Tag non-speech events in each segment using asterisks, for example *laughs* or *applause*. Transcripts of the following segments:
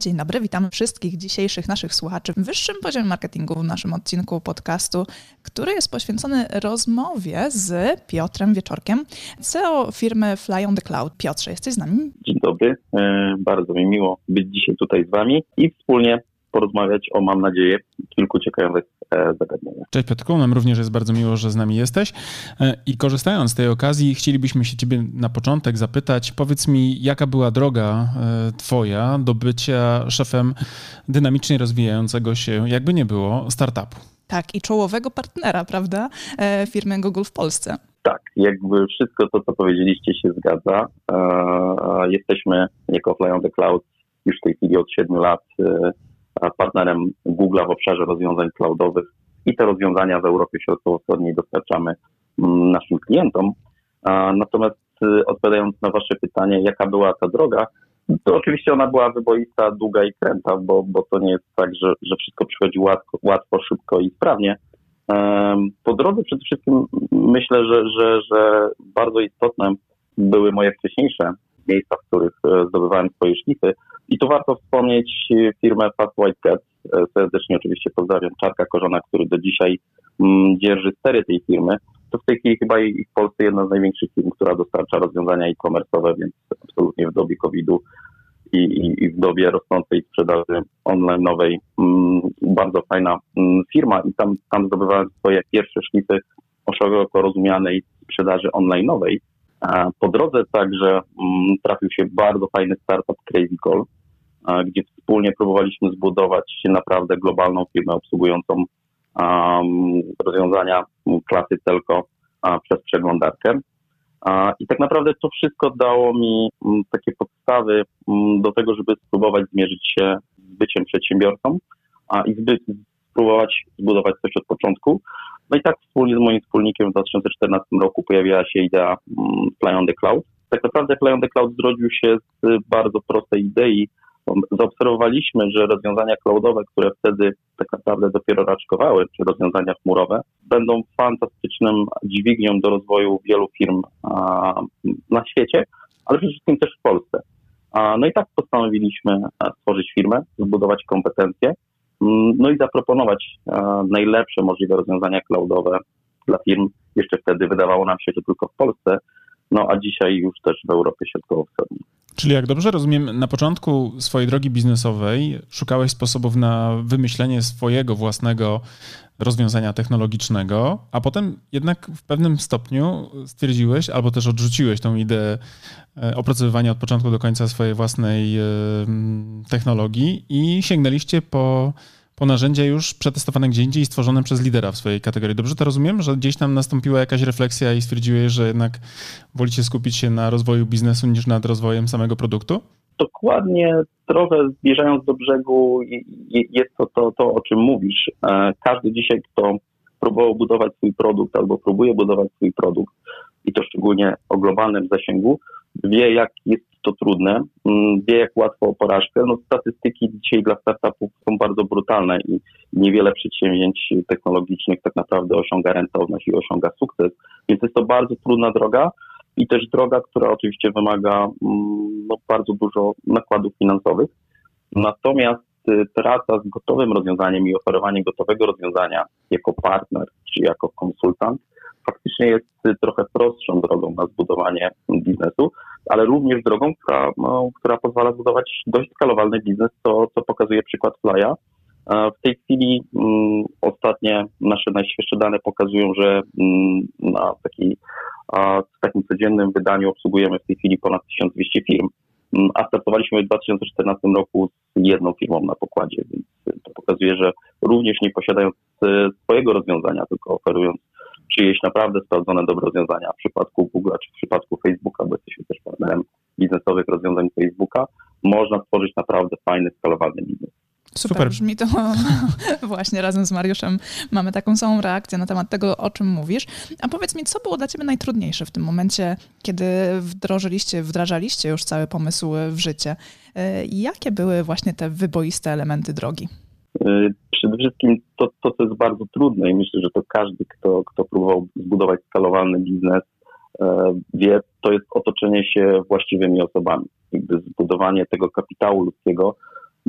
Dzień dobry, witamy wszystkich dzisiejszych naszych słuchaczy w wyższym poziomie marketingu w naszym odcinku podcastu, który jest poświęcony rozmowie z Piotrem Wieczorkiem, CEO firmy Fly on the Cloud. Piotrze, jesteś z nami? Dzień dobry, e, bardzo mi miło być dzisiaj tutaj z Wami i wspólnie porozmawiać o, mam nadzieję, kilku ciekawych e, zagadnieniach. Cześć Piotrku, nam również jest bardzo miło, że z nami jesteś. E, I korzystając z tej okazji, chcielibyśmy się Ciebie na początek zapytać, powiedz mi, jaka była droga e, Twoja do bycia szefem dynamicznie rozwijającego się, jakby nie było, startupu? Tak, i czołowego partnera, prawda, firmy Google w Polsce. Tak, jakby wszystko to, co powiedzieliście, się zgadza. Jesteśmy jako Fly on the Cloud już w tej chwili od 7 lat partnerem Google'a w obszarze rozwiązań cloudowych i te rozwiązania w Europie Środkowo-Wschodniej dostarczamy mm, naszym klientom. Natomiast y, odpowiadając na Wasze pytanie, jaka była ta droga, to oczywiście ona była wyboista, długa i kręta, bo, bo to nie jest tak, że, że wszystko przychodzi łatwo, łatwo, szybko i sprawnie. Po drodze przede wszystkim myślę, że, że, że bardzo istotne były moje wcześniejsze miejsca, w których e, zdobywałem swoje szlify. I tu warto wspomnieć e, firmę Fast White Cat. E, serdecznie oczywiście pozdrawiam Czarka Korzona, który do dzisiaj mm, dzierży stery tej firmy. To w tej chwili chyba i w Polsce jedna z największych firm, która dostarcza rozwiązania e-commerce'owe, więc absolutnie w dobie COVID-u i, i, i, w dobie rosnącej sprzedaży online'owej mm, bardzo fajna mm, firma i tam, tam zdobywałem swoje pierwsze szlify o szeroko rozumianej sprzedaży online'owej. Po drodze także mm, trafił się bardzo fajny startup Crazy Call, gdzie wspólnie próbowaliśmy zbudować naprawdę globalną firmę obsługującą rozwiązania klasy telco przez przeglądarkę. I tak naprawdę to wszystko dało mi mm, takie podstawy mm, do tego, żeby spróbować zmierzyć się z byciem przedsiębiorcą i spróbować zbudować coś od początku. No i tak wspólnie z moim wspólnikiem w 2014 roku pojawiła się idea mm, Fly on the Cloud. Tak naprawdę Fly on the Cloud zrodził się z bardzo prostej idei. Zaobserwowaliśmy, że rozwiązania cloudowe, które wtedy tak naprawdę dopiero raczkowały, czy rozwiązania chmurowe, będą fantastycznym dźwignią do rozwoju wielu firm na świecie, ale przede wszystkim też w Polsce. No i tak postanowiliśmy stworzyć firmę, zbudować kompetencje no i zaproponować e, najlepsze możliwe rozwiązania cloudowe dla firm. Jeszcze wtedy wydawało nam się, że tylko w Polsce, no a dzisiaj już też w Europie Środkowo-Wschodniej. Czyli jak dobrze rozumiem, na początku swojej drogi biznesowej szukałeś sposobów na wymyślenie swojego własnego rozwiązania technologicznego, a potem jednak w pewnym stopniu stwierdziłeś, albo też odrzuciłeś tą ideę e, opracowywania od początku do końca swojej własnej e, technologii i sięgnęliście po, po narzędzia już przetestowane gdzie indziej i stworzone przez lidera w swojej kategorii. Dobrze to rozumiem, że gdzieś tam nastąpiła jakaś refleksja i stwierdziłeś, że jednak wolicie skupić się na rozwoju biznesu niż nad rozwojem samego produktu? dokładnie trochę zbliżając do brzegu jest to, to, to o czym mówisz. E, każdy dzisiaj, kto próbował budować swój produkt albo próbuje budować swój produkt i to szczególnie o globalnym zasięgu, wie jak jest to trudne, mm, wie jak łatwo o porażkę. No, statystyki dzisiaj dla startupów są bardzo brutalne i niewiele przedsięwzięć technologicznych tak naprawdę osiąga rentowność i osiąga sukces, więc jest to bardzo trudna droga i też droga, która oczywiście wymaga mm, no, bardzo dużo nakładów finansowych. Natomiast y, praca z gotowym rozwiązaniem i oferowanie gotowego rozwiązania jako partner czy jako konsultant faktycznie jest y, trochę prostszą drogą na zbudowanie biznesu, ale również drogą, która, no, która pozwala zbudować dość skalowalny biznes, co, co pokazuje przykład Flya. W tej chwili um, ostatnie nasze najświeższe dane pokazują, że um, na takiej w takim codziennym wydaniu obsługujemy w tej chwili ponad 1200 firm, mm, a startowaliśmy w 2014 roku z jedną firmą na pokładzie, więc to pokazuje, że również nie posiadając e, swojego rozwiązania, tylko oferując czyjeś naprawdę sprawdzone dobre rozwiązania w przypadku Google czy w przypadku Facebooka, bo jesteśmy też partnerem biznesowych rozwiązań Facebooka, można stworzyć naprawdę fajny, skalowalny biznes. Super, Super, brzmi to *laughs* właśnie razem z Mariuszem. Mamy taką samą reakcję na temat tego, o czym mówisz. A powiedz mi, co było dla ciebie najtrudniejsze w tym momencie, kiedy wdrożyliście, wdrażaliście już cały pomysł w życie? E, jakie były właśnie te wyboiste elementy drogi? E, przede wszystkim to, to, co jest bardzo trudne i myślę, że to każdy, kto, kto próbował zbudować skalowalny biznes, e, wie, to jest otoczenie się właściwymi osobami. Jakby zbudowanie tego kapitału ludzkiego,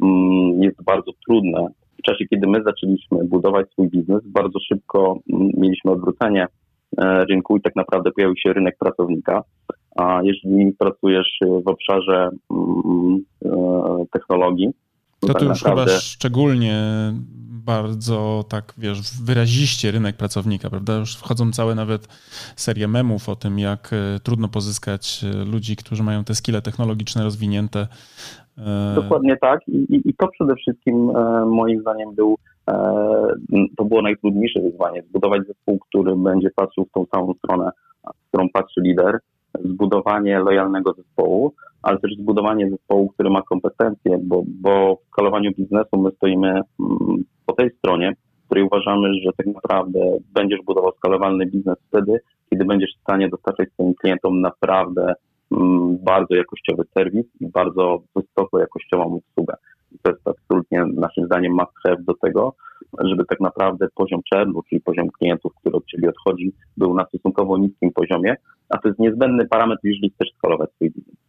mm, jest bardzo trudne. W czasie, kiedy my zaczęliśmy budować swój biznes, bardzo szybko mm, mieliśmy odwrócenie e, rynku i tak naprawdę pojawił się rynek pracownika. A jeżeli pracujesz w obszarze mm, e, technologii, to, tak już naprawdę... chyba szczególnie bardzo tak, wiesz, wyraziście rynek pracownika, prawda? Już wchodzą całe nawet serie memów o tym, jak e, trudno pozyskać e, ludzi, którzy mają te skille technologiczne rozwinięte. E, Dokładnie tak i, i to przede wszystkim moim zdaniem był to było najtrudniejsze wyzwanie, zbudować zespół, który będzie patrzył w tą samą stronę, w którą patrzy lider, zbudowanie lojalnego zespołu, ale też zbudowanie zespołu, który ma kompetencje, bo, bo w skalowaniu biznesu my stoimy mm, po tej stronie, w której uważamy, że tak naprawdę będziesz budował skalowalny biznes wtedy, kiedy będziesz w stanie dostarczać swoim klientom naprawdę mm, bardzo jakościowy serwis i bardzo wysoko jakościową usługę. I to jest absolutnie naszym zdaniem must do tego, żeby tak naprawdę poziom czernu, czyli poziom klientów, który od Ciebie odchodzi, był na stosunkowo niskim poziomie, a to jest niezbędny parametr, jeżeli chcesz skalować swój biznes.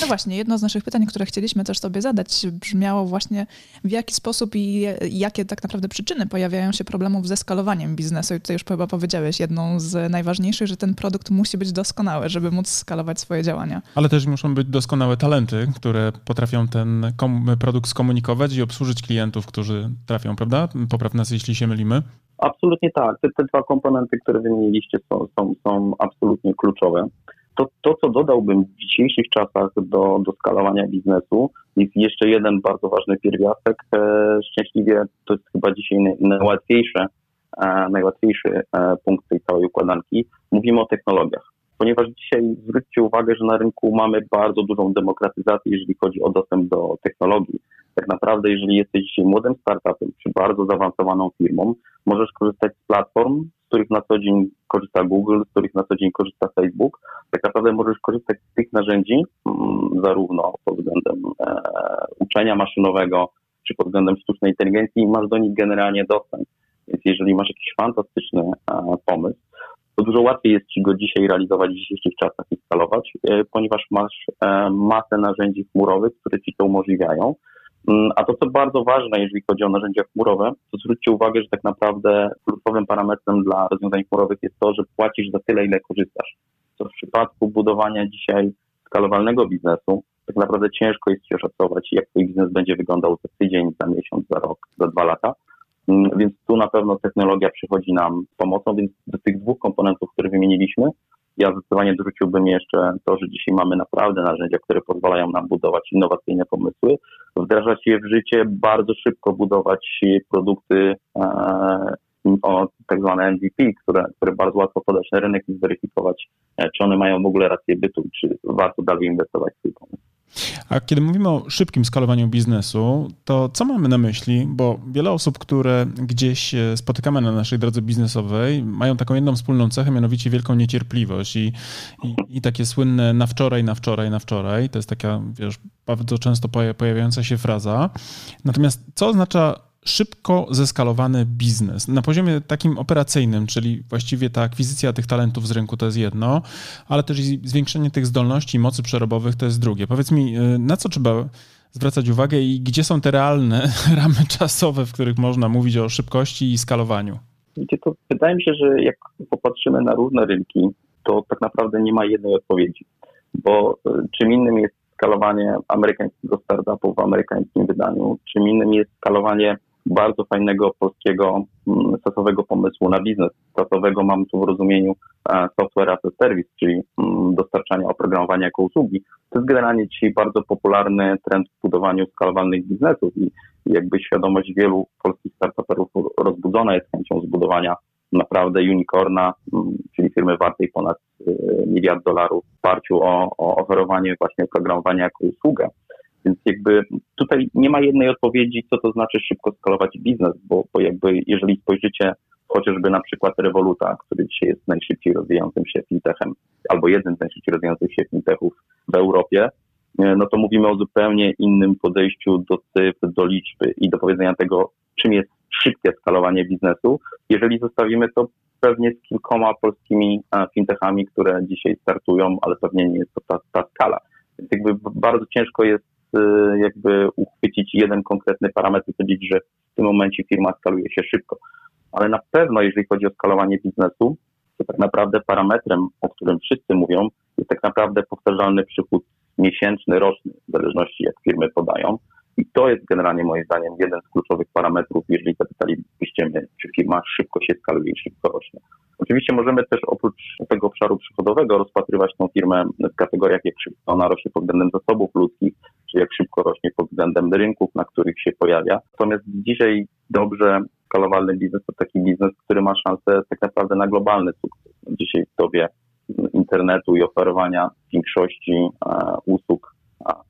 No właśnie, jedno z naszych pytań, które chcieliśmy też sobie zadać, brzmiało właśnie w jaki sposób i jakie tak naprawdę przyczyny pojawiają się problemów ze skalowaniem biznesu. I tutaj już chyba powiedziałeś jedną z najważniejszych, że ten produkt musi być doskonały, żeby móc skalować swoje działania. Ale też muszą być doskonałe talenty, które potrafią ten produkt skomunikować i obsłużyć klientów, którzy trafią, prawda? Popraw nas, jeśli się mylimy. Absolutnie tak. Te, te dwa komponenty, które wymieniliście, są, są, są absolutnie kluczowe to, to, co dodałbym w dzisiejszych czasach do, do skalowania biznesu, jest jeszcze jeden bardzo ważny pierwiastek. E, szczęśliwie to jest chyba dzisiaj najłatwiejsze, e, najłatwiejszy e, punkt tej całej układanki. Mówimy o technologiach. Ponieważ dzisiaj zwróćcie uwagę, że na rynku mamy bardzo dużą demokratyzację, jeżeli chodzi o dostęp do technologii. Tak naprawdę, jeżeli jesteś dzisiaj młodym startupem czy bardzo zaawansowaną firmą, możesz korzystać z platform, których na co dzień korzysta Google, z których na co dzień korzysta Facebook, tak naprawdę możesz korzystać z tych narzędzi, mm, zarówno pod względem e, uczenia maszynowego, czy pod względem sztucznej inteligencji i masz do nich generalnie dostęp. Więc jeżeli masz jakiś fantastyczny e, pomysł, to dużo łatwiej jest Ci go dzisiaj realizować w dzisiejszych czasach i skalować, e, ponieważ masz e, masę narzędzi chmurowych, które Ci to umożliwiają. Mm, a to, co bardzo ważne, jeżeli chodzi o narzędzia chmurowe, to zwróćcie uwagę, że tak naprawdę kluczowym parametrem dla rozwiązań chmurowych jest to, że płacisz za tyle, ile korzystasz. Co w przypadku budowania dzisiaj skalowalnego biznesu, tak naprawdę ciężko jest ci oszacować, jak twój biznes będzie wyglądał za tydzień, za miesiąc, za rok, za dwa lata. Mm, więc tu na pewno technologia przychodzi nam z pomocą, więc do tych dwóch komponentów, które wymieniliśmy, ja zdecydowanie dorzuciłbym jeszcze to, że dzisiaj mamy naprawdę narzędzia, które pozwalają nam budować innowacyjne pomysły, wdrażać je w życie, bardzo szybko budować produkty e, o tak zwane MVP, które, które bardzo łatwo podać na rynek i zweryfikować, e, czy one mają w ogóle rację bytu, czy warto dalej inwestować w swój pomysł. A kiedy mówimy o szybkim skalowaniu biznesu, to co mamy na myśli? Bo wiele osób, które gdzieś spotykamy na naszej drodze biznesowej, mają taką jedną wspólną cechę, mianowicie wielką niecierpliwość i, i, i takie słynne na wczoraj, na wczoraj, na wczoraj. To jest taka, wiesz, bardzo często pojawiająca się fraza. Natomiast co oznacza szybko zeskalowany biznes. Na poziomie takim operacyjnym, czyli właściwie ta akwizycja tych talentów z rynku to jest jedno, ale też zwiększenie tych zdolności i mocy przerobowych to jest drugie. Powiedz mi, y, na co trzeba zwracać uwagę i gdzie są te realne *laughs* ramy czasowe, w których można mówić o szybkości i skalowaniu? Wiecie, to wydaje mi się, że jak popatrzymy na różne rynki, to tak naprawdę nie ma jednej odpowiedzi, bo y, czym innym jest skalowanie amerykańskiego startupu w amerykańskim wydaniu, czym innym jest skalowanie bardzo fajnego polskiego mm, stosowego pomysłu na biznes. Stosowego mam tu w rozumieniu e, software as a service, czyli mm, dostarczania oprogramowania jako usługi. To jest generalnie dzisiaj bardzo popularny trend w budowaniu skalowalnych biznesów i jakby świadomość wielu polskich startuperów rozbudzona jest chęcią zbudowania naprawdę unicorna, mm, czyli firmy wartej ponad y, miliard dolarów w oparciu o, o oferowanie właśnie oprogramowania jako usługę. Więc jakby tutaj nie ma jednej odpowiedzi, co to znaczy szybko skalować biznes, bo, bo jakby jeżeli spojrzycie chociażby na przykład Revoluta, który dzisiaj jest najszybciej rozwijającym się fintechem, albo jednym z najszybciej rozwijających się fintechów w Europie, e, no to mówimy o zupełnie innym podejściu do cyfr, do liczby i do powiedzenia tego, czym jest szybkie skalowanie biznesu. Jeżeli zostawimy to pewnie z kilkoma polskimi e, fintechami, które dzisiaj startują, ale pewnie nie jest to ta, ta skala. Więc jakby bardzo ciężko jest jakby uchwycić jeden konkretny parametr i powiedzieć, że w tym momencie firma skaluje się szybko. Ale na pewno, jeżeli chodzi o skalowanie biznesu, to tak naprawdę parametrem, o którym wszyscy mówią, jest tak naprawdę powtarzalny przychód miesięczny, roczny, w zależności jak firmy podają. I to jest generalnie moim zdaniem jeden z kluczowych parametrów, jeżeli zapytalibyście mnie, czy firma szybko się skaluje i szybko rośnie. Oczywiście możemy też oprócz tego obszaru przychodowego rozpatrywać tą firmę w kategoriach, jak ona rośnie pod względem zasobów ludzkich, jak szybko rośnie pod względem rynków, na których się pojawia. Natomiast dzisiaj dobrze skalowalny biznes to taki biznes, który ma szansę tak naprawdę na globalny sukces. Dzisiaj w dobie internetu i oferowania większości e, usług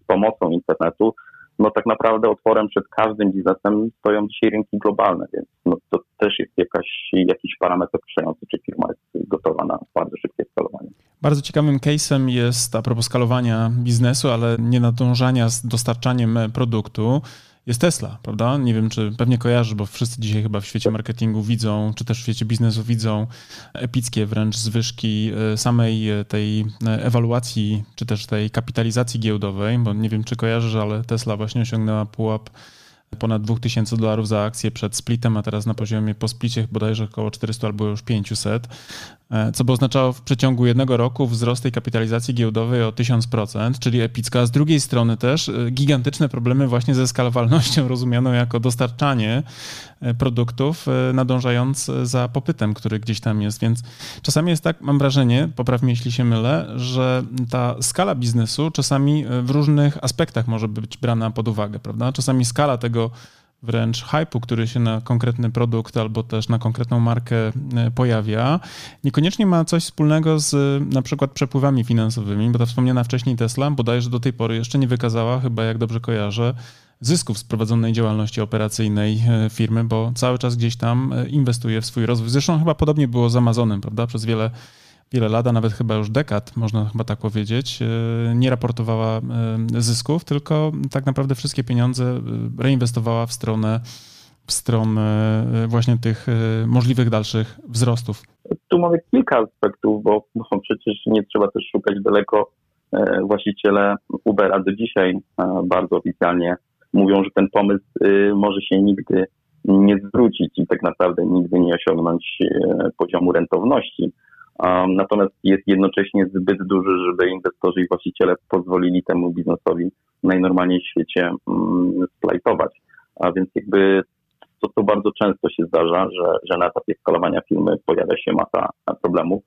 z pomocą internetu, no tak naprawdę otworem przed każdym biznesem stoją dzisiaj rynki globalne, więc no to też jest jakaś, jakiś parametr określający, czy firma jest gotowa na bardzo szybkie skalowanie. Bardzo ciekawym case'em jest a propos skalowania biznesu, ale nie nadążania z dostarczaniem produktu jest Tesla, prawda? Nie wiem, czy pewnie kojarzy, bo wszyscy dzisiaj chyba w świecie marketingu widzą, czy też w świecie biznesu widzą epickie wręcz zwyżki e, samej e, tej e, ewaluacji, czy też tej kapitalizacji giełdowej, bo nie wiem, czy kojarzysz, ale Tesla właśnie osiągnęła pułap ponad 2000 dolarów za akcję przed splitem, a teraz na poziomie po splicie bodajże około 400 albo już 500. E, co by oznaczało w przeciągu jednego roku wzrost tej kapitalizacji giełdowej o 1000%, czyli epicka. Z drugiej strony też e, gigantyczne problemy właśnie ze skalowalnością *laughs* rozumianą jako dostarczanie e, produktów, nadążając za popytem, który gdzieś tam jest. Więc czasami jest tak, mam wrażenie, popraw jeśli się mylę, że ta skala biznesu czasami w różnych aspektach może być brana pod uwagę, prawda? Czasami skala tego wręcz hypu, który się na konkretny produkt albo też na konkretną markę e, pojawia, niekoniecznie ma coś wspólnego z na przykład przepływami finansowymi, bo ta wspomniana wcześniej Tesla bodajże do tej pory jeszcze nie wykazała, chyba jak dobrze kojarzę, zysków z prowadzonej działalności operacyjnej e, firmy, bo cały czas gdzieś tam e, inwestuje w swój rozwój. Zresztą chyba podobnie było z Amazonem, prawda? Przez wiele wiele lat, a nawet chyba już dekad, można chyba tak powiedzieć, e, nie raportowała e, zysków, tylko tak naprawdę wszystkie pieniądze e, reinwestowała w stronę, w stronę właśnie tych możliwych dalszych wzrostów. Tu mamy kilka aspektów, bo, bo przecież nie trzeba też szukać daleko. Właściciele Ubera do dzisiaj bardzo oficjalnie mówią, że ten pomysł może się nigdy nie zwrócić i tak naprawdę nigdy nie osiągnąć poziomu rentowności. Natomiast jest jednocześnie zbyt duży, żeby inwestorzy i właściciele pozwolili temu biznesowi najnormalniej w świecie mm, splajtować. A więc jakby to, to bardzo często się zdarza, że, że na etapie skalowania firmy pojawia się masa problemów.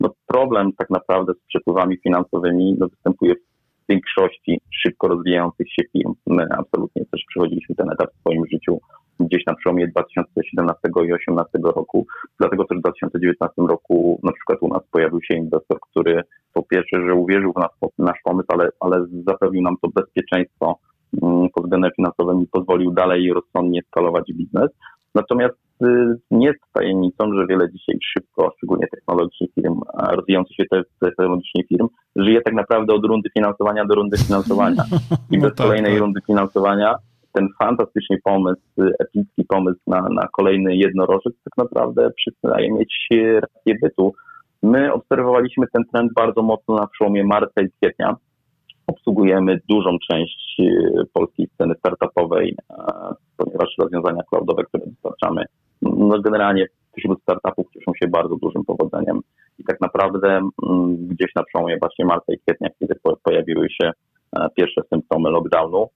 No problem tak naprawdę z przepływami finansowymi no, występuje w większości szybko rozwijających się firm. My absolutnie też przechodziliśmy ten etap w swoim życiu gdzieś na przełomie 2017 i 2018 roku. Dlatego też w 2019 roku na przykład u nas pojawił się inwestor, który po pierwsze, że uwierzył w nas, nasz pomysł, ale, ale zapewnił nam to bezpieczeństwo mm, pod względem finansowym i pozwolił dalej rozsądnie skalować biznes. Natomiast y, nie jest tajemnicą, że wiele dzisiaj szybko, szczególnie technologicznych firm, rozwijających się technologicznie firm, żyje tak naprawdę od rundy finansowania do rundy finansowania. *laughs* I no bez tak, kolejnej tak. rundy finansowania ten fantastycznie pomysł, epicki pomysł na, na kolejny jednorożec tak naprawdę przestaje mieć rację bytu. My obserwowaliśmy ten trend bardzo mocno na przełomie marca i kwietnia. Obsługujemy dużą część e, polskiej sceny startupowej, e, ponieważ rozwiązania cloudowe, które dostarczamy, no generalnie wśród startupów cieszą się bardzo dużym powodzeniem. I tak naprawdę mm, gdzieś na przełomie właśnie marca i kwietnia, kiedy pojawiły się e, pierwsze symptomy lockdownu,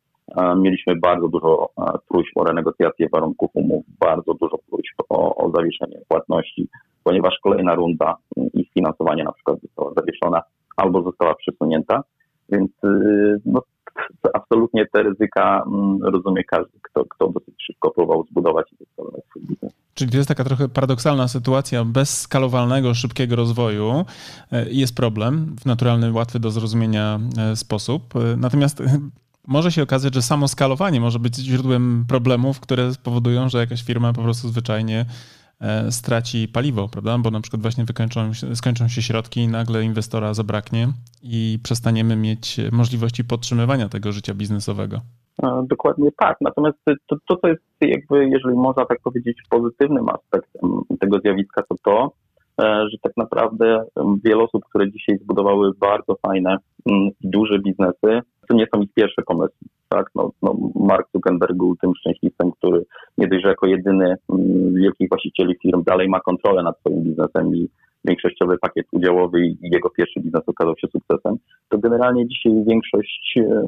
Mieliśmy bardzo dużo próśb o renegocjację warunków umów, bardzo dużo próśb o, o zawieszenie płatności, ponieważ kolejna runda ich finansowania na przykład została zawieszona albo została przesunięta, więc y, no, absolutnie te ryzyka mm, rozumie każdy, kto, kto dosyć szybko próbował zbudować i zeskalować swój biznes. Czyli to jest taka trochę paradoksalna sytuacja. Bez skalowalnego, szybkiego rozwoju e, jest problem w naturalny, łatwy do zrozumienia e, sposób. E, natomiast może się okazać, że samo skalowanie może być źródłem problemów, które spowodują, że jakaś firma po prostu zwyczajnie e, straci paliwo, prawda? Bo na przykład właśnie wykończą, skończą się środki i nagle inwestora zabraknie i przestaniemy mieć możliwości podtrzymywania tego życia biznesowego. Dokładnie tak. Natomiast to, to, co jest jakby, jeżeli można tak powiedzieć, pozytywnym aspektem tego zjawiska, to to, E, że tak naprawdę wiele osób, które dzisiaj zbudowały bardzo fajne duże biznesy, to nie są ich pierwsze pomysły. tak? No, no Mark Zuckerberg był tym szczęśliwcem, który nie dość, że jako jedyny mm, wielkich właścicieli firm dalej ma kontrolę nad swoim biznesem i większościowy pakiet udziałowy i jego pierwszy biznes okazał się sukcesem, to generalnie dzisiaj większość e,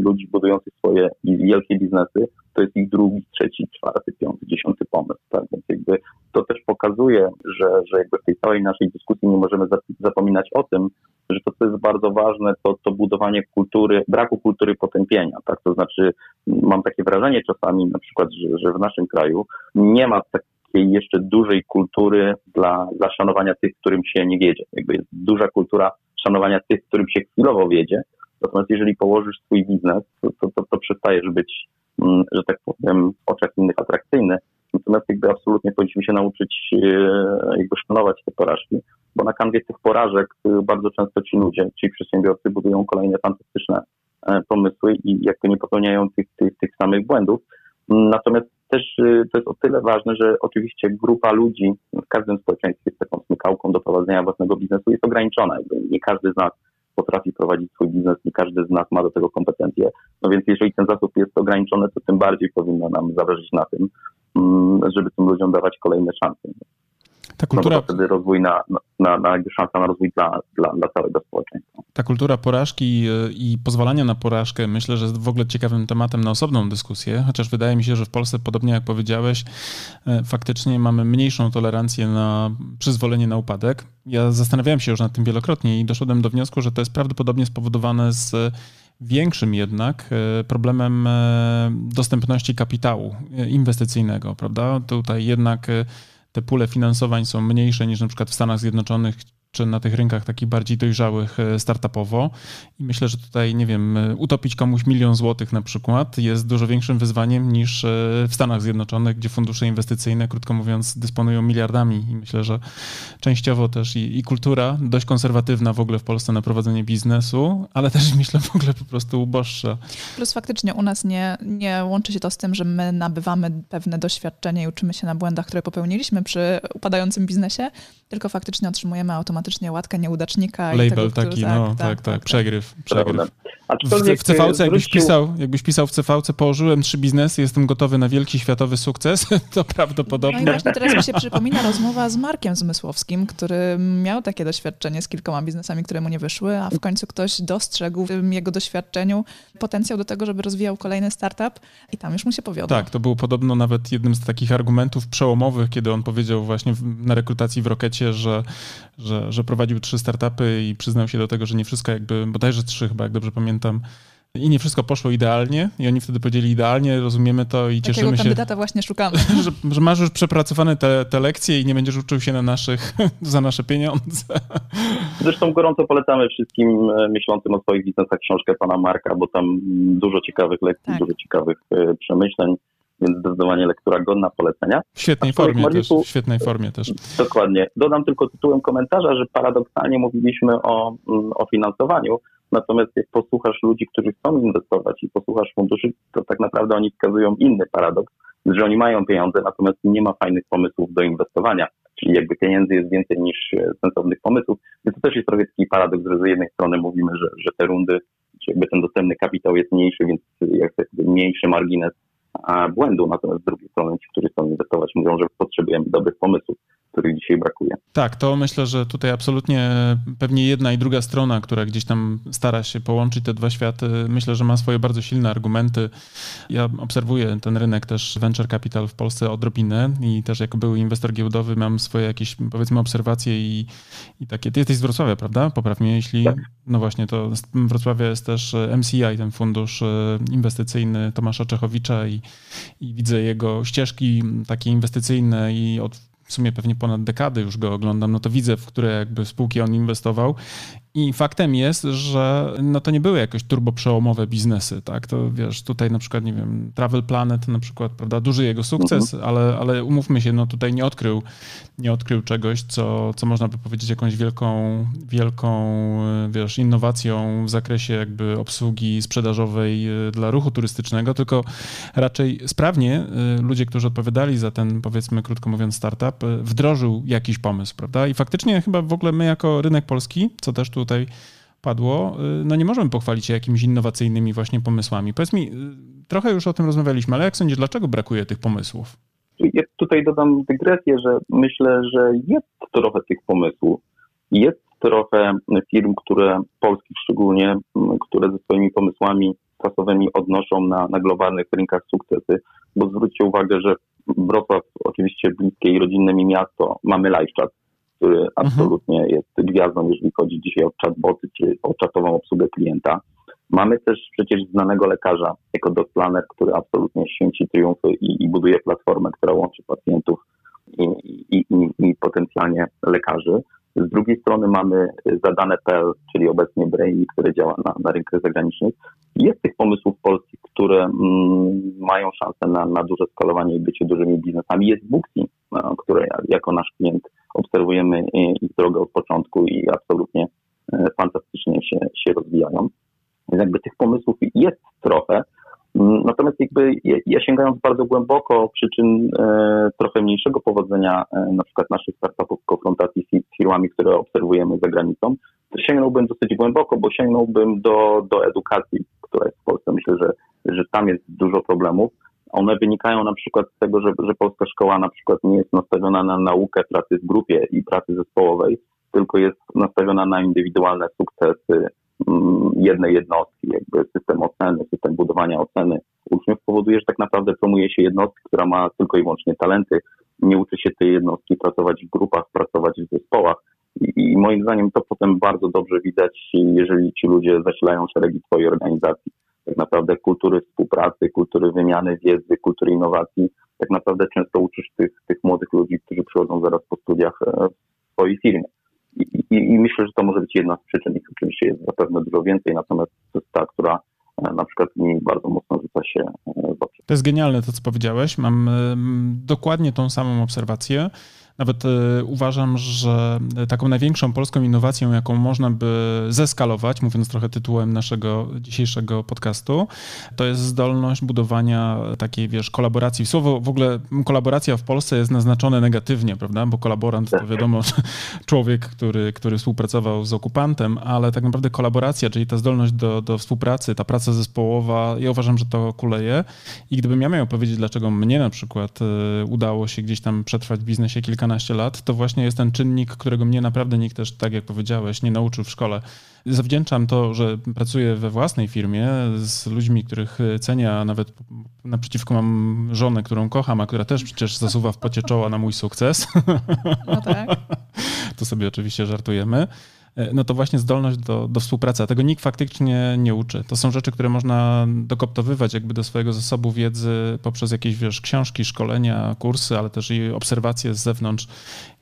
ludzi budujących swoje wielkie biznesy to jest ich drugi, trzeci, czwarty, piąty, dziesiąty pomysł. Tak? Więc jakby to też pokazuje, że, że jakby w tej całej naszej dyskusji nie możemy zapominać o tym, że to, co jest bardzo ważne, to, to budowanie kultury, braku kultury potępienia. Tak? To znaczy, mam takie wrażenie czasami, na przykład, że, że w naszym kraju nie ma tak, takiej jeszcze dużej kultury dla, dla szanowania tych, którym się nie wiedzie. Jakby jest duża kultura szanowania tych, którym się chwilowo wiedzie. Natomiast jeżeli położysz swój biznes, to, to, to, to przestajesz być, mm, że tak powiem, w oczach innych atrakcyjny. Natomiast jakby absolutnie powinniśmy się nauczyć e, jakby szanować te porażki, bo na kanwie tych porażek e, bardzo często ci ludzie, ci przedsiębiorcy budują kolejne fantastyczne e, pomysły i jakby nie popełniają tych, tych, tych samych błędów. Natomiast też y, to jest o tyle ważne, że oczywiście grupa ludzi w każdym społeczeństwie z taką smykałką do prowadzenia własnego biznesu jest ograniczona. Nie każdy z nas potrafi prowadzić swój biznes, nie każdy z nas ma do tego kompetencje. No więc jeżeli ten zasób jest ograniczony, to tym bardziej powinno nam zależeć na tym, mm, żeby tym ludziom dawać kolejne szanse. Ta kultura... No to wtedy rozwój na, na, na, szansa na rozwój dla, dla, dla całego społeczeństwa. Ta kultura porażki e, i pozwalania na porażkę myślę, że jest w ogóle ciekawym tematem na osobną dyskusję, chociaż wydaje mi się, że w Polsce, podobnie jak powiedziałeś, e, faktycznie mamy mniejszą tolerancję na przyzwolenie na upadek. Ja zastanawiałem się już nad tym wielokrotnie i doszedłem do wniosku, że to jest prawdopodobnie spowodowane z większym jednak e, problemem dostępności kapitału inwestycyjnego, prawda? Tutaj jednak te pule finansowań są mniejsze niż na przykład w Stanach Zjednoczonych, czy na tych rynkach takich bardziej dojrzałych e, startupowo. I myślę, że tutaj, nie wiem, e, utopić komuś milion złotych na przykład jest dużo większym wyzwaniem niż e, w Stanach Zjednoczonych, gdzie fundusze inwestycyjne, krótko mówiąc, dysponują miliardami. I myślę, że częściowo też i, i kultura dość konserwatywna w ogóle w Polsce na prowadzenie biznesu, ale też *laughs* myślę w ogóle po prostu uboższa. Plus faktycznie u nas nie, nie łączy się to z tym, że my nabywamy pewne doświadczenie i uczymy się na błędach, które popełniliśmy przy upadającym biznesie, tylko faktycznie otrzymujemy automatycznie łatkę nieudacznika. Label tego, taki, który, no tak, tak, tak, tak, przegryw. przegryw. W, w CVC, jakbyś pisał, jakbyś pisał w CVC, położyłem trzy biznesy, jestem gotowy na wielki światowy sukces, *laughs* to prawdopodobnie. No i właśnie teraz mi się przypomina rozmowa z Markiem Zmysłowskim, który miał takie doświadczenie z kilkoma biznesami, które mu nie wyszły, a w końcu ktoś dostrzegł w jego doświadczeniu potencjał do tego, żeby rozwijał kolejny startup i tam już mu się powiodło. Tak, to był podobno nawet jednym z takich argumentów przełomowych, kiedy on powiedział właśnie na rekrutacji w Rokecie, że, że, że prowadził trzy startupy i przyznał się do tego, że nie wszystko jakby, bodajże trzy chyba, jak dobrze pamiętam, i nie wszystko poszło idealnie i oni wtedy powiedzieli idealnie, rozumiemy to i Takiego cieszymy się. kandydata właśnie szukamy. *laughs* Że, że, masz już przepracowane te, te lekcje i nie będziesz uczył się na naszych, *laughs* za nasze pieniądze. Zresztą gorąco polecamy wszystkim e, myślącym o swoich biznesach książkę pana Marka, bo tam dużo ciekawych lekcji, tak. dużo ciekawych e, przemyśleń więc zdecydowanie lektura godna polecenia. W świetnej formie też, świetnej formie też. Dokładnie. Dodam tylko tytułem komentarza, że paradoksalnie mówiliśmy o, mm, o finansowaniu, natomiast jak posłuchasz ludzi, którzy chcą inwestować i posłuchasz funduszy, to tak naprawdę oni wskazują inny paradoks, że oni mają pieniądze, natomiast nie ma fajnych pomysłów do inwestowania, czyli jakby pieniędzy jest więcej niż e, sensownych pomysłów, więc to też jest trochę taki paradoks, że z jednej strony mówimy, że, że te rundy, czy jakby ten dostępny kapitał jest mniejszy, więc jakby mniejszy margines błędu, natomiast z drugiej strony ci, którzy chcą inwestować, mówią, że potrzebujemy dobrych pomysłów których dzisiaj brakuje. Tak, to myślę, że tutaj absolutnie pewnie jedna i druga strona, która gdzieś tam stara się połączyć te dwa światy, myślę, że ma swoje bardzo silne argumenty. Ja obserwuję ten rynek też venture capital w Polsce odrobinę i też jako były inwestor giełdowy mam swoje jakieś powiedzmy obserwacje i, i takie. Ty jesteś z Wrocławia, prawda? Popraw mnie, jeśli... Tak. No właśnie, to w Wrocławiu jest też MCI, ten fundusz e, inwestycyjny Tomasza Czechowicza i, i widzę jego ścieżki takie inwestycyjne i od w sumie pewnie ponad dekadę już go oglądam, no to widzę, w które jakby spółki on inwestował i faktem jest, że no to nie były jakoś turbo przełomowe biznesy, tak? To wiesz, tutaj na przykład, nie wiem, Travel Planet na przykład, prawda, duży jego sukces, mhm. ale, ale umówmy się, no tutaj nie odkrył, nie odkrył czegoś, co, co można by powiedzieć jakąś wielką, wielką, wiesz, innowacją w zakresie jakby obsługi sprzedażowej e, dla ruchu turystycznego, tylko raczej sprawnie e, ludzie, którzy odpowiadali za ten, powiedzmy, krótko mówiąc, startup, e, wdrożył jakiś pomysł, prawda? I faktycznie chyba w ogóle my jako rynek polski, co też tu tutaj padło, no nie możemy pochwalić się jakimiś innowacyjnymi właśnie pomysłami. Powiedz mi, trochę już o tym rozmawialiśmy, ale jak sądzisz, dlaczego brakuje tych pomysłów? Ja tutaj dodam dygresję, że myślę, że jest trochę tych pomysłów. Jest trochę firm, które, polskich szczególnie, które ze swoimi pomysłami czasowymi odnoszą na, na globalnych rynkach sukcesy, bo zwróćcie uwagę, że Wrocław, oczywiście bliskie i rodzinne mi miasto, mamy live chat, który mhm. absolutnie jest gwiazdą, jeżeli chodzi dzisiaj o chatboty czy o czatową obsługę klienta. Mamy też przecież znanego lekarza jako Planner, który absolutnie święci triumfy i, i buduje platformę, która łączy pacjentów i, i, i potencjalnie lekarzy. Z drugiej strony mamy zadane.pl, czyli obecnie Brainy, które działa na, na rynkach zagranicznych. Jest tych pomysłów polskich, które mm, mają szansę na, na duże skalowanie i bycie dużymi biznesami. Jest Booksy, no, które jako nasz klient obserwujemy ich drogę od początku i absolutnie e, fantastycznie się, się rozwijają. Więc jakby tych pomysłów jest trochę, Natomiast jakby ja sięgając bardzo głęboko przyczyn e, trochę mniejszego powodzenia e, na przykład naszych startupów w konfrontacji z firmami, które obserwujemy za granicą, to sięgnąłbym dosyć głęboko, bo sięgnąłbym do, do edukacji, która jest w Polsce. Myślę, że, że tam jest dużo problemów. One wynikają na przykład z tego, że, że polska szkoła na przykład nie jest nastawiona na naukę pracy w grupie i pracy zespołowej, tylko jest nastawiona na indywidualne sukcesy, jednej jednostki, jakby system oceny, system budowania oceny uczniów powoduje, że tak naprawdę promuje się jednostkę, która ma tylko i wyłącznie talenty, nie uczy się tej jednostki pracować w grupach, pracować w zespołach. I, moim zdaniem to potem bardzo dobrze widać, jeżeli ci ludzie zasilają szeregi twojej organizacji. Tak naprawdę kultury współpracy, kultury wymiany wiedzy, kultury innowacji. Tak naprawdę często uczysz tych, tych młodych ludzi, którzy przychodzą zaraz po studiach e, w swojej firmie. I, i, myślę, że to może być jedna z przyczyn. Ich oczywiście jest zapewne dużo więcej, natomiast to jest ta, która e, na przykład mi bardzo mocno rzuca się e, w oczy. To jest genialne to, co powiedziałeś. Mam dokładnie tą samą obserwację. Nawet e, uważam, że taką największą polską innowacją, jaką można by zeskalować, mówiąc trochę tytułem naszego dzisiejszego podcastu, to jest zdolność budowania takiej, wiesz, kolaboracji. Słowo w ogóle kolaboracja w Polsce jest naznaczone negatywnie, prawda? Bo kolaborant to wiadomo, człowiek, który, który współpracował z okupantem, ale tak naprawdę kolaboracja, czyli ta zdolność do, do współpracy, ta praca zespołowa, ja uważam, że to kuleje. I gdybym ja miał powiedzieć, dlaczego mnie na przykład e, udało się gdzieś tam przetrwać w biznesie kilka kilkanaście lat, to właśnie jest ten czynnik, którego mnie naprawdę nikt też, tak jak powiedziałeś, nie nauczył w szkole. Zawdzięczam to, że pracuję we własnej firmie z ludźmi, których cenię, a nawet naprzeciwko mam żonę, którą kocham, a która też przecież zasuwa w pocie czoła na mój sukces. No tak. *laughs* To sobie oczywiście żartujemy. E, no to właśnie zdolność do, do współpracy, a tego nikt faktycznie nie uczy. To są rzeczy, które można dokoptowywać jakby do swojego zasobu wiedzy poprzez jakieś, wiesz, książki, szkolenia, kursy, ale też i obserwacje z zewnątrz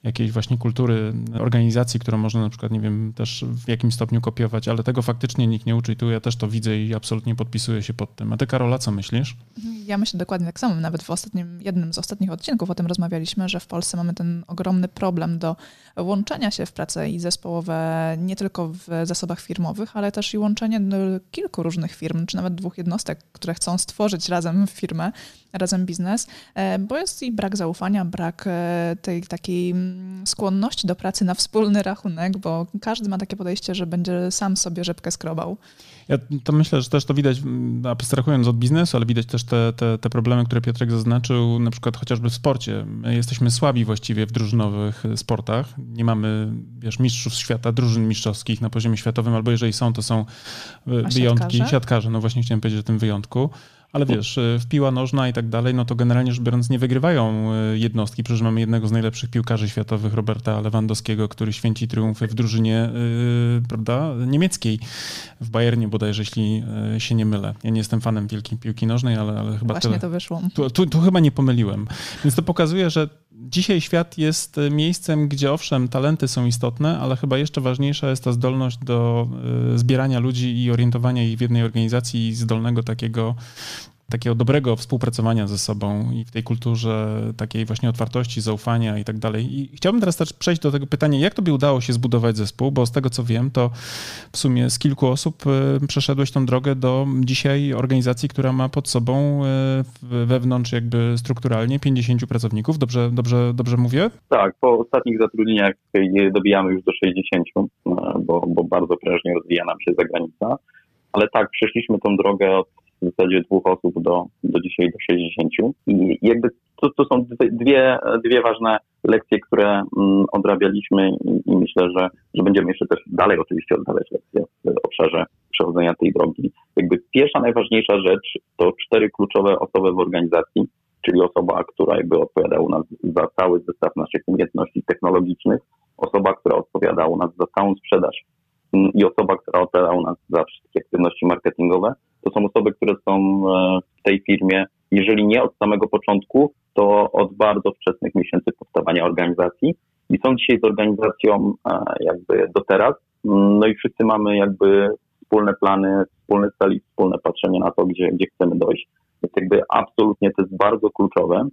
jakiejś właśnie kultury organizacji, którą można na przykład, nie wiem, też w jakimś stopniu kopiować, ale tego faktycznie nikt nie uczy i tu ja też to widzę i absolutnie podpisuję się pod tym. A ty, Karola, co myślisz? Ja myślę dokładnie tak samo. Nawet w ostatnim, jednym z ostatnich odcinków o tym rozmawialiśmy, że w Polsce mamy ten ogromny problem do łączenia się w prace i zespołowe nie tylko w zasobach firmowych, ale też i łączenie kilku różnych firm, czy nawet dwóch jednostek, które chcą stworzyć razem firmę, razem biznes, e, bo jest i brak zaufania, brak e, tej takiej mm, skłonności do pracy na wspólny rachunek, bo każdy ma takie podejście, że będzie sam sobie rzepkę skrobał. Ja to myślę, że też to widać, mm, abstrahując od biznesu, ale widać też te, te, te problemy, które Piotrek zaznaczył, na przykład chociażby w sporcie. My jesteśmy słabi właściwie w drużynowych sportach. Nie mamy, wiesz, mistrzów świata, drużyn mistrzowskich na poziomie światowym, albo jeżeli są, to są e, wyjątki. Siatkarze? siatkarze, no właśnie chciałem powiedzieć o tym wyjątku. Ale wiesz, y, w piła nożna i tak dalej, no to generalnie rzecz biorąc nie wygrywają y, jednostki. Przecież mamy jednego z najlepszych piłkarzy światowych, Roberta Lewandowskiego, który święci triumfy w drużynie yy, prawda, niemieckiej, w Bayernie bodajże, jeśli się nie mylę. Ja nie jestem fanem wielkiej piłki nożnej, ale, ale chyba... Właśnie tyle. to wyszło. Tu, tu, tu chyba nie pomyliłem. Więc to pokazuje, że dzisiaj świat jest miejscem, gdzie owszem, talenty są istotne, ale chyba jeszcze ważniejsza jest ta zdolność do zbierania ludzi i orientowania ich w jednej organizacji i zdolnego takiego takiego dobrego współpracowania ze sobą i w tej kulturze takiej właśnie otwartości, zaufania i tak dalej. I chciałbym teraz też przejść do tego pytania, jak tobie udało się zbudować zespół, bo z tego co wiem, to w sumie z kilku osób e, przeszedłeś tą drogę do dzisiaj organizacji, która ma pod sobą wewnątrz jakby strukturalnie 50 pracowników. Dobrze, dobrze, dobrze mówię? Tak, po ostatnich zatrudnieniach dobijamy już do 60, bo, bo bardzo prężnie rozwija nam się zagranica. Ale tak, przeszliśmy tą drogę od w zasadzie dwóch osób do, do dzisiaj do 60. I jakby to, to są dwie, dwie ważne lekcje, które mm, odrabialiśmy i, i, myślę, że, że będziemy jeszcze też dalej oczywiście oddawać lekcje w obszarze przechodzenia tej drogi. Jakby pierwsza, najważniejsza rzecz to cztery kluczowe osoby w organizacji, czyli osoba, która jakby odpowiada u nas za cały zestaw naszych umiejętności technologicznych, osoba, która odpowiada u nas za całą sprzedaż i osoba, która odpowiada u nas za wszystkie aktywności marketingowe, to są osoby, które są e, w tej firmie, jeżeli nie od samego początku, to od bardzo wczesnych miesięcy powstawania organizacji i są dzisiaj z organizacją e, jakby do teraz. Mm, no i wszyscy mamy jakby wspólne plany, wspólne cele, wspólne patrzenie na to, gdzie, gdzie chcemy dojść. Więc jakby absolutnie to jest bardzo kluczowe,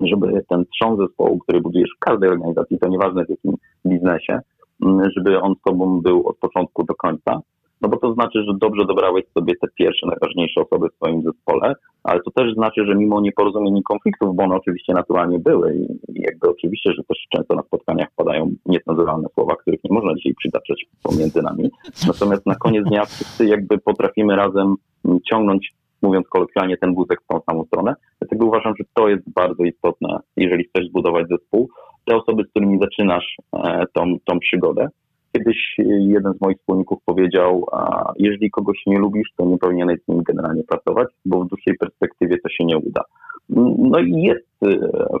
żeby ten trzon zespołu, który budujesz w każdej organizacji, to nieważne w jakim biznesie, mm, żeby on z tobą był od początku do końca. No bo to znaczy, że dobrze dobrałeś sobie te pierwsze, najważniejsze osoby w swoim zespole, ale to też znaczy, że mimo nieporozumień i konfliktów, bo one oczywiście naturalnie były i jakby oczywiście, że też często na spotkaniach padają niecenzuralne słowa, których nie można dzisiaj przytaczać pomiędzy nami. Natomiast na koniec dnia wszyscy jakby potrafimy razem ciągnąć mówiąc kolokwialnie, ten wózek w tą samą stronę. Dlatego uważam, że to jest bardzo istotne, jeżeli chcesz zbudować zespół. Te osoby, z którymi zaczynasz e, tą, tą przygodę, Kiedyś jeden z moich wspólników powiedział, a jeżeli kogoś nie lubisz, to nie powinieneś z nim generalnie pracować, bo w dłuższej perspektywie to się nie uda. No i jest e,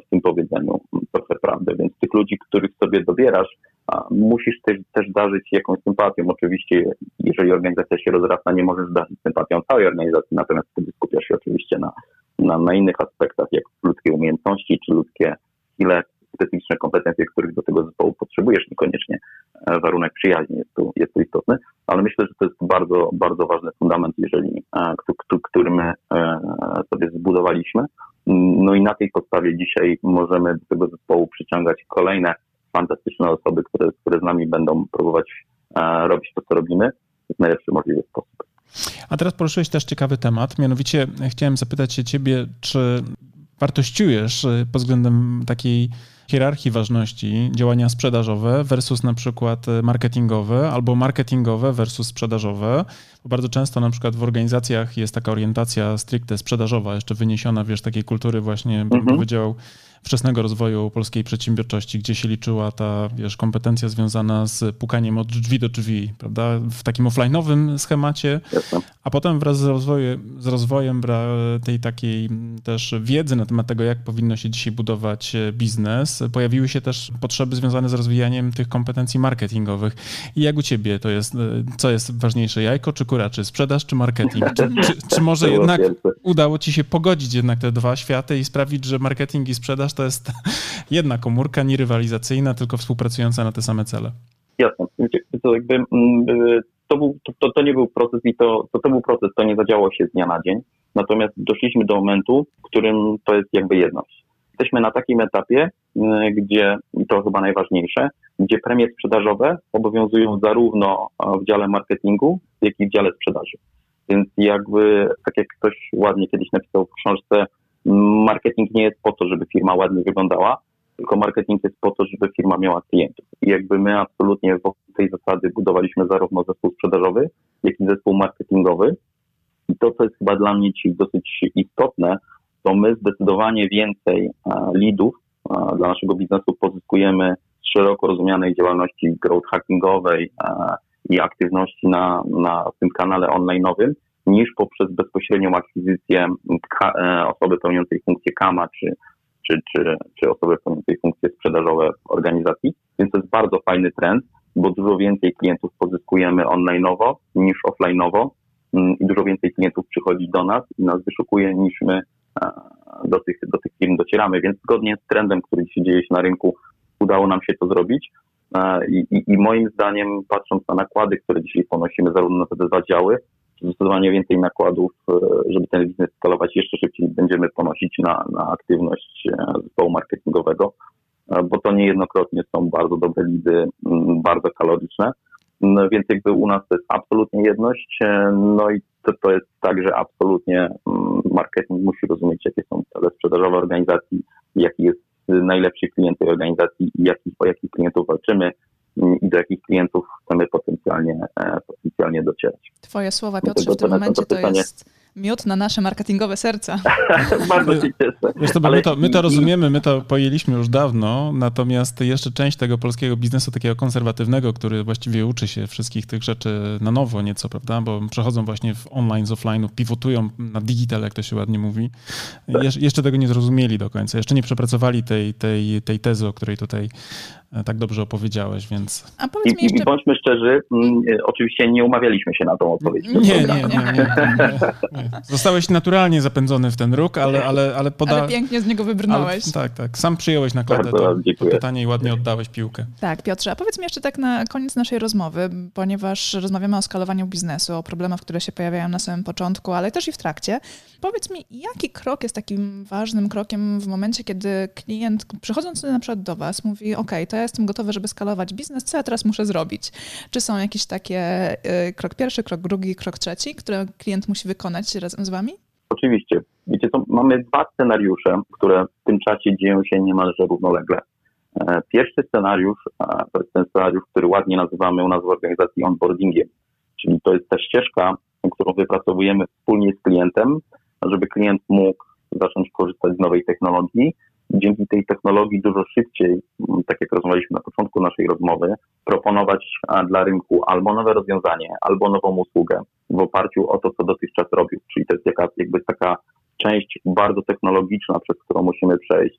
w tym powiedzeniu trochę prawdy, więc tych ludzi, których sobie dobierasz, musisz też, też darzyć jakąś sympatią. Oczywiście, jeżeli organizacja się rozrasta, nie możesz darzyć sympatią całej organizacji, natomiast wtedy skupiasz się oczywiście na, na, na innych aspektach, jak ludzkie umiejętności czy ludzkie skille, specyficzne kompetencje, których do tego zespołu potrzebujesz, niekoniecznie e, warunek przyjaźni jest tu, jest tu istotny, ale myślę, że to jest bardzo, bardzo ważny fundament, jeżeli, e, który my e, sobie zbudowaliśmy. No i na tej podstawie dzisiaj możemy do tego zespołu przyciągać kolejne fantastyczne osoby, które, które z nami będą próbować robić to, co robimy w najlepszy możliwy sposób. A teraz poruszyłeś też ciekawy temat, mianowicie chciałem zapytać się ciebie, czy wartościujesz pod względem takiej hierarchii ważności działania sprzedażowe versus na przykład marketingowe albo marketingowe versus sprzedażowe. Bo bardzo często na przykład w organizacjach jest taka orientacja stricte sprzedażowa, jeszcze wyniesiona, wiesz, takiej kultury właśnie, bym mhm. powiedział, wczesnego rozwoju polskiej przedsiębiorczości, gdzie się liczyła ta, wiesz, kompetencja związana z pukaniem od drzwi do drzwi, prawda, w takim offline'owym schemacie, a potem wraz z, rozwojem, z rozwojem tej takiej też wiedzy na temat tego, jak powinno się dzisiaj budować e, biznes, pojawiły się też potrzeby związane z rozwijaniem tych kompetencji marketingowych. I jak u ciebie to jest, e, co jest ważniejsze, jajko czy kura, czy sprzedaż, czy marketing? Czy, czy, czy *laughs* może jednak udało ci się pogodzić jednak te dwa światy i sprawić, że marketing i sprzedaż to jest *laughs* jedna komórka, nie rywalizacyjna, tylko współpracująca na te same cele. Jasne. To, jakby, mm, y, to, był, to, to, nie był proces i to, to, to był proces, to nie zadziało się z dnia na dzień. Natomiast doszliśmy do momentu, w którym to jest jakby jedność. Jesteśmy na takim etapie, y, gdzie, i to chyba najważniejsze, gdzie premie sprzedażowe obowiązują zarówno w dziale marketingu, jak i w dziale sprzedaży. Więc jakby, tak jak ktoś ładnie kiedyś napisał w książce, marketing nie jest po to, żeby firma ładnie wyglądała, tylko marketing jest po to, żeby firma miała klientów. I jakby my absolutnie wokół tej zasady budowaliśmy zarówno zespół sprzedażowy, jak i zespół marketingowy. I to, co jest chyba dla mnie dzisiaj dosyć istotne, to my zdecydowanie więcej e, leadów e, dla naszego biznesu pozyskujemy z szeroko rozumianej działalności growth hackingowej e, i aktywności na, na tym kanale online'owym, niż poprzez bezpośrednią akwizycję e, osoby pełniącej funkcję KAMA czy, czy, czy, czy osoby pełniącej funkcje sprzedażowe w organizacji. Więc to jest bardzo fajny trend, bo dużo więcej klientów pozyskujemy online'owo niż offline'owo mm, i dużo więcej klientów przychodzi do nas i nas wyszukuje niż my e, do tych, do tych firm docieramy. Więc zgodnie z trendem, który dzisiaj dzieje się na rynku, udało nam się to zrobić. E, I, i, I, moim zdaniem, patrząc na nakłady, które dzisiaj ponosimy zarówno na te dwa działy, zdecydowanie więcej nakładów, e, żeby ten biznes skalować jeszcze szybciej będziemy ponosić na, na aktywność e, zespołu marketingowego, e, bo to niejednokrotnie są bardzo dobre lidy, bardzo kaloryczne, no, więc jakby u nas to jest absolutnie jedność, no i to, to jest tak, że absolutnie marketing musi rozumieć, jakie są cele sprzedażowe organizacji, jaki jest najlepszy klient tej organizacji i jakich, o jakich klientów walczymy, i do jakich klientów chcemy potencjalnie, e, potencjalnie docierać. Twoje słowa, Piotrze, w tym momencie to jest miód na nasze marketingowe serca. *laughs* Bardzo się cieszę. Wiesz, to, my, to, my to rozumiemy, my to pojęliśmy już dawno, natomiast jeszcze część tego polskiego biznesu takiego konserwatywnego, który właściwie uczy się wszystkich tych rzeczy na nowo nieco, prawda, bo przechodzą właśnie w online z offline'u, pivotują na digital, jak to się ładnie mówi, Jesz jeszcze tego nie zrozumieli do końca, jeszcze nie przepracowali tej, tej, tej tezy, o której tutaj tak dobrze opowiedziałeś, więc... A powiedz mi jeszcze... I bądźmy szczerzy, mm, oczywiście nie umawialiśmy się na tą odpowiedź. Nie, nie, nie, nie, nie, nie. Zostałeś naturalnie zapędzony w ten róg, ale, ale, ale poda... Ale pięknie z niego wybrnąłeś. Ale, tak, tak. Sam przyjąłeś na klatę to, to pytanie i ładnie oddałeś piłkę. Tak, Piotrze, a powiedz mi jeszcze tak na koniec naszej rozmowy, ponieważ rozmawiamy o skalowaniu biznesu, o problemach, które się pojawiają na samym początku, ale też i w trakcie. Powiedz mi, jaki krok jest takim ważnym krokiem w momencie, kiedy klient przychodząc na przykład do Was mówi, ok, to ja jestem gotowy, żeby skalować biznes, co ja teraz muszę zrobić? Czy są jakieś takie y, krok pierwszy, krok drugi, krok trzeci, które klient musi wykonać razem z wami? Oczywiście. Wiecie co, mamy dwa scenariusze, które w tym czasie dzieją się niemalże równolegle. E, pierwszy scenariusz to jest ten scenariusz, który ładnie nazywamy u nas w organizacji onboardingiem, czyli to jest ta ścieżka, którą wypracowujemy wspólnie z klientem, żeby klient mógł zacząć korzystać z nowej technologii dzięki tej technologii dużo szybciej, mm, tak jak rozmawialiśmy na początku naszej rozmowy, proponować dla rynku albo nowe rozwiązanie, albo nową usługę w oparciu o to, co dotychczas robił. Czyli to jest jaka, jakby taka część bardzo technologiczna, przez którą musimy przejść,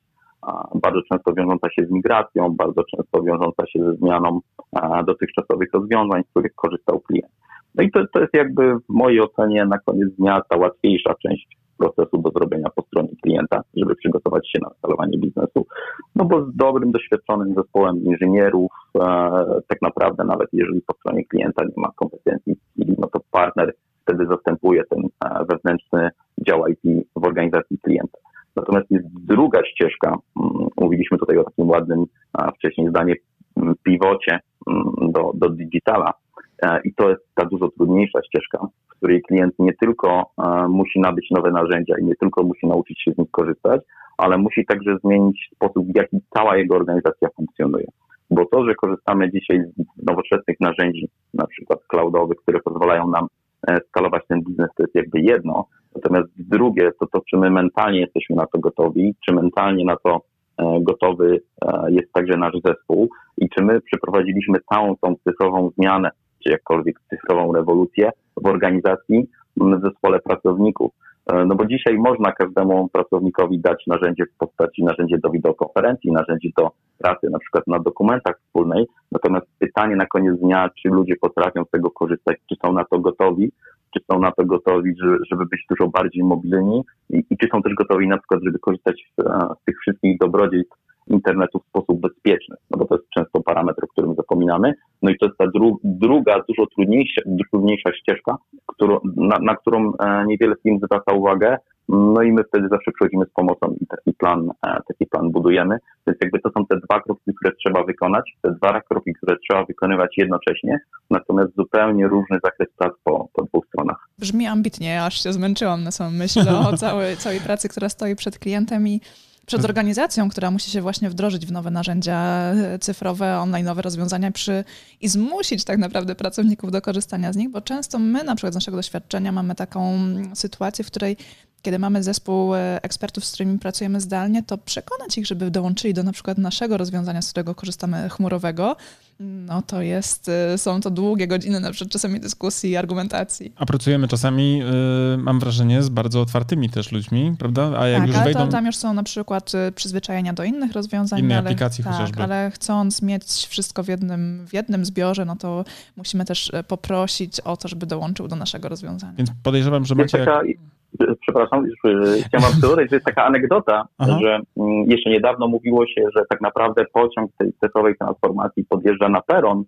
bardzo często wiążąca się z migracją, bardzo często wiążąca się ze zmianą dotychczasowych rozwiązań, z których korzystał klient. No i to, to jest jakby w mojej ocenie na koniec dnia ta łatwiejsza część procesu do zrobienia po stronie klienta, żeby przygotować się na skalowanie biznesu. No bo z dobrym, doświadczonym zespołem inżynierów, e, tak naprawdę nawet jeżeli po stronie klienta nie ma kompetencji, no to partner wtedy zastępuje ten e, wewnętrzny dział IT w organizacji klienta. Natomiast jest druga ścieżka, mm, mówiliśmy tutaj o takim ładnym wcześniej zdanie mm, piwocie mm, do, do digitala i to jest ta dużo trudniejsza ścieżka, w której klient nie tylko e, musi nabyć nowe narzędzia i nie tylko musi nauczyć się z nich korzystać, ale musi także zmienić sposób, w jaki cała jego organizacja funkcjonuje. Bo to, że korzystamy dzisiaj z nowoczesnych narzędzi, na przykład cloudowych, które pozwalają nam e, skalować ten biznes, to jest jakby jedno. Natomiast drugie, to to, czy my mentalnie jesteśmy na to gotowi, czy mentalnie na to e, gotowy jest także nasz zespół i czy my przeprowadziliśmy całą tą cyfrową zmianę czy jakkolwiek cyfrową rewolucję w organizacji, w zespole pracowników. E, no bo dzisiaj można każdemu pracownikowi dać narzędzie w postaci narzędzie do wideokonferencji, narzędzie do pracy na przykład na dokumentach wspólnej. Natomiast pytanie na koniec dnia, czy ludzie potrafią z tego korzystać, czy są na to gotowi, czy są na to gotowi, żeby być dużo bardziej mobilni i, i czy są też gotowi na przykład, żeby korzystać z, z tych wszystkich dobrodziejstw internetu w sposób bezpieczny, no bo to jest często parametr, o którym zapominamy. No i to jest ta dru druga, dużo trudniejsza, trudniejsza ścieżka, którą, na, na, którą e, niewiele firm zwraca uwagę, no i my wtedy zawsze przychodzimy z pomocą i taki plan, e, taki plan budujemy. Więc jakby to są te dwa kroki, które trzeba wykonać, te dwa kroki, które trzeba wykonywać jednocześnie, natomiast zupełnie różny zakres prac po, po dwóch stronach. Brzmi ambitnie, aż się zmęczyłam na samą myśl o *laughs* całej, całej pracy, która stoi przed klientem i przed organizacją, która musi się właśnie wdrożyć w nowe narzędzia cyfrowe, online, nowe rozwiązania przy, i zmusić tak naprawdę pracowników do korzystania z nich, bo często my na przykład z naszego doświadczenia mamy taką sytuację, w której kiedy mamy zespół e, ekspertów, z którymi pracujemy zdalnie, to przekonać ich, żeby dołączyli do na przykład naszego rozwiązania, z którego korzystamy chmurowego, no to jest, e, są to długie godziny na przykład czasami dyskusji i argumentacji. A pracujemy czasami, yy, mam wrażenie, z bardzo otwartymi też ludźmi, prawda? A jak tak, już ale wejdą... to tam już są na przykład przyzwyczajenia do innych rozwiązań. Innej ale, aplikacji tak, chociażby. ale chcąc mieć wszystko w jednym, w jednym zbiorze, no to musimy też poprosić o to, żeby dołączył do naszego rozwiązania. Więc podejrzewam, że macie... Jak przepraszam, chciałem wam że jest taka anegdota, Aha. że mm, jeszcze niedawno mówiło się, że tak naprawdę pociąg tej cyfrowej transformacji podjeżdża na peron,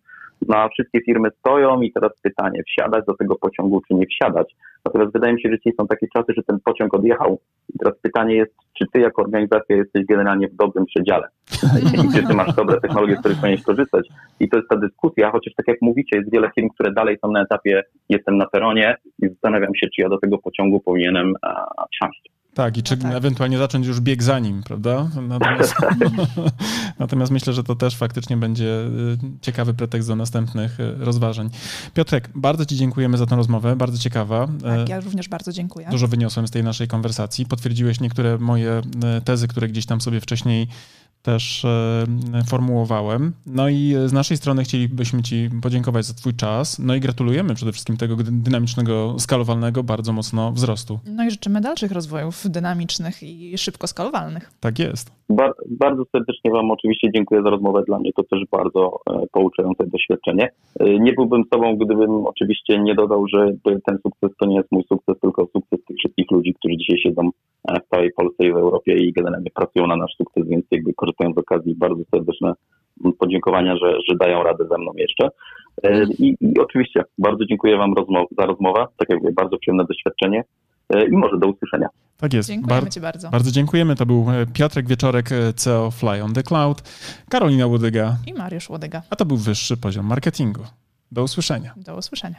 No a wszystkie firmy stoją i teraz pytanie, wsiadać do tego pociągu czy nie wsiadać. Natomiast wydaje mi się, że dzisiaj są takie czasy, że ten pociąg odjechał. I teraz pytanie jest, czy ty jako organizacja jesteś generalnie w dobrym przedziale? *laughs* I czy ty masz dobre technologie, z których powinieneś korzystać? I to jest ta dyskusja, chociaż tak jak mówicie, jest wiele firm, które dalej są na etapie jestem na peronie i zastanawiam się, czy ja do tego pociągu powinienem a, wsiąść. Tak, i czy no tak. ewentualnie zacząć już bieg za nim, prawda? Natomiast, *laughs* natomiast myślę, że to też faktycznie będzie y, ciekawy pretekst do następnych y, rozważań. Piotrek, bardzo Ci dziękujemy za tę rozmowę, bardzo ciekawa. Tak, ja również bardzo dziękuję. Dużo wyniosłem z tej naszej konwersacji. Potwierdziłeś niektóre moje y, tezy, które gdzieś tam sobie wcześniej też e, formułowałem. No i z naszej strony chcielibyśmy Ci podziękować za Twój czas. No i gratulujemy przede wszystkim tego dynamicznego, skalowalnego bardzo mocno wzrostu. No i życzymy dalszych rozwojów dynamicznych i szybko skalowalnych. Tak jest. Bar bardzo serdecznie Wam oczywiście dziękuję za rozmowę. Dla mnie to też bardzo e, pouczające doświadczenie. E, nie byłbym sobą, gdybym oczywiście nie dodał, że ten sukces to nie jest mój sukces, tylko sukces tych wszystkich ludzi, którzy dzisiaj siedzą w całej Polsce i w Europie i generalnie pracują na nasz sukces, więc jakby korzystając z okazji bardzo serdeczne podziękowania, że, że dają radę ze mną jeszcze. E, I, i oczywiście bardzo dziękuję Wam rozmow za rozmowę, tak jak mówię, bardzo przyjemne doświadczenie e, i może do usłyszenia. Tak jest. Dziękujemy Bar Ci bardzo. Bardzo dziękujemy. To był e, Piotrek Wieczorek, CEO Fly on the Cloud, Karolina Łodyga i Mariusz Łodyga. A to był wyższy poziom marketingu. Do usłyszenia. Do usłyszenia.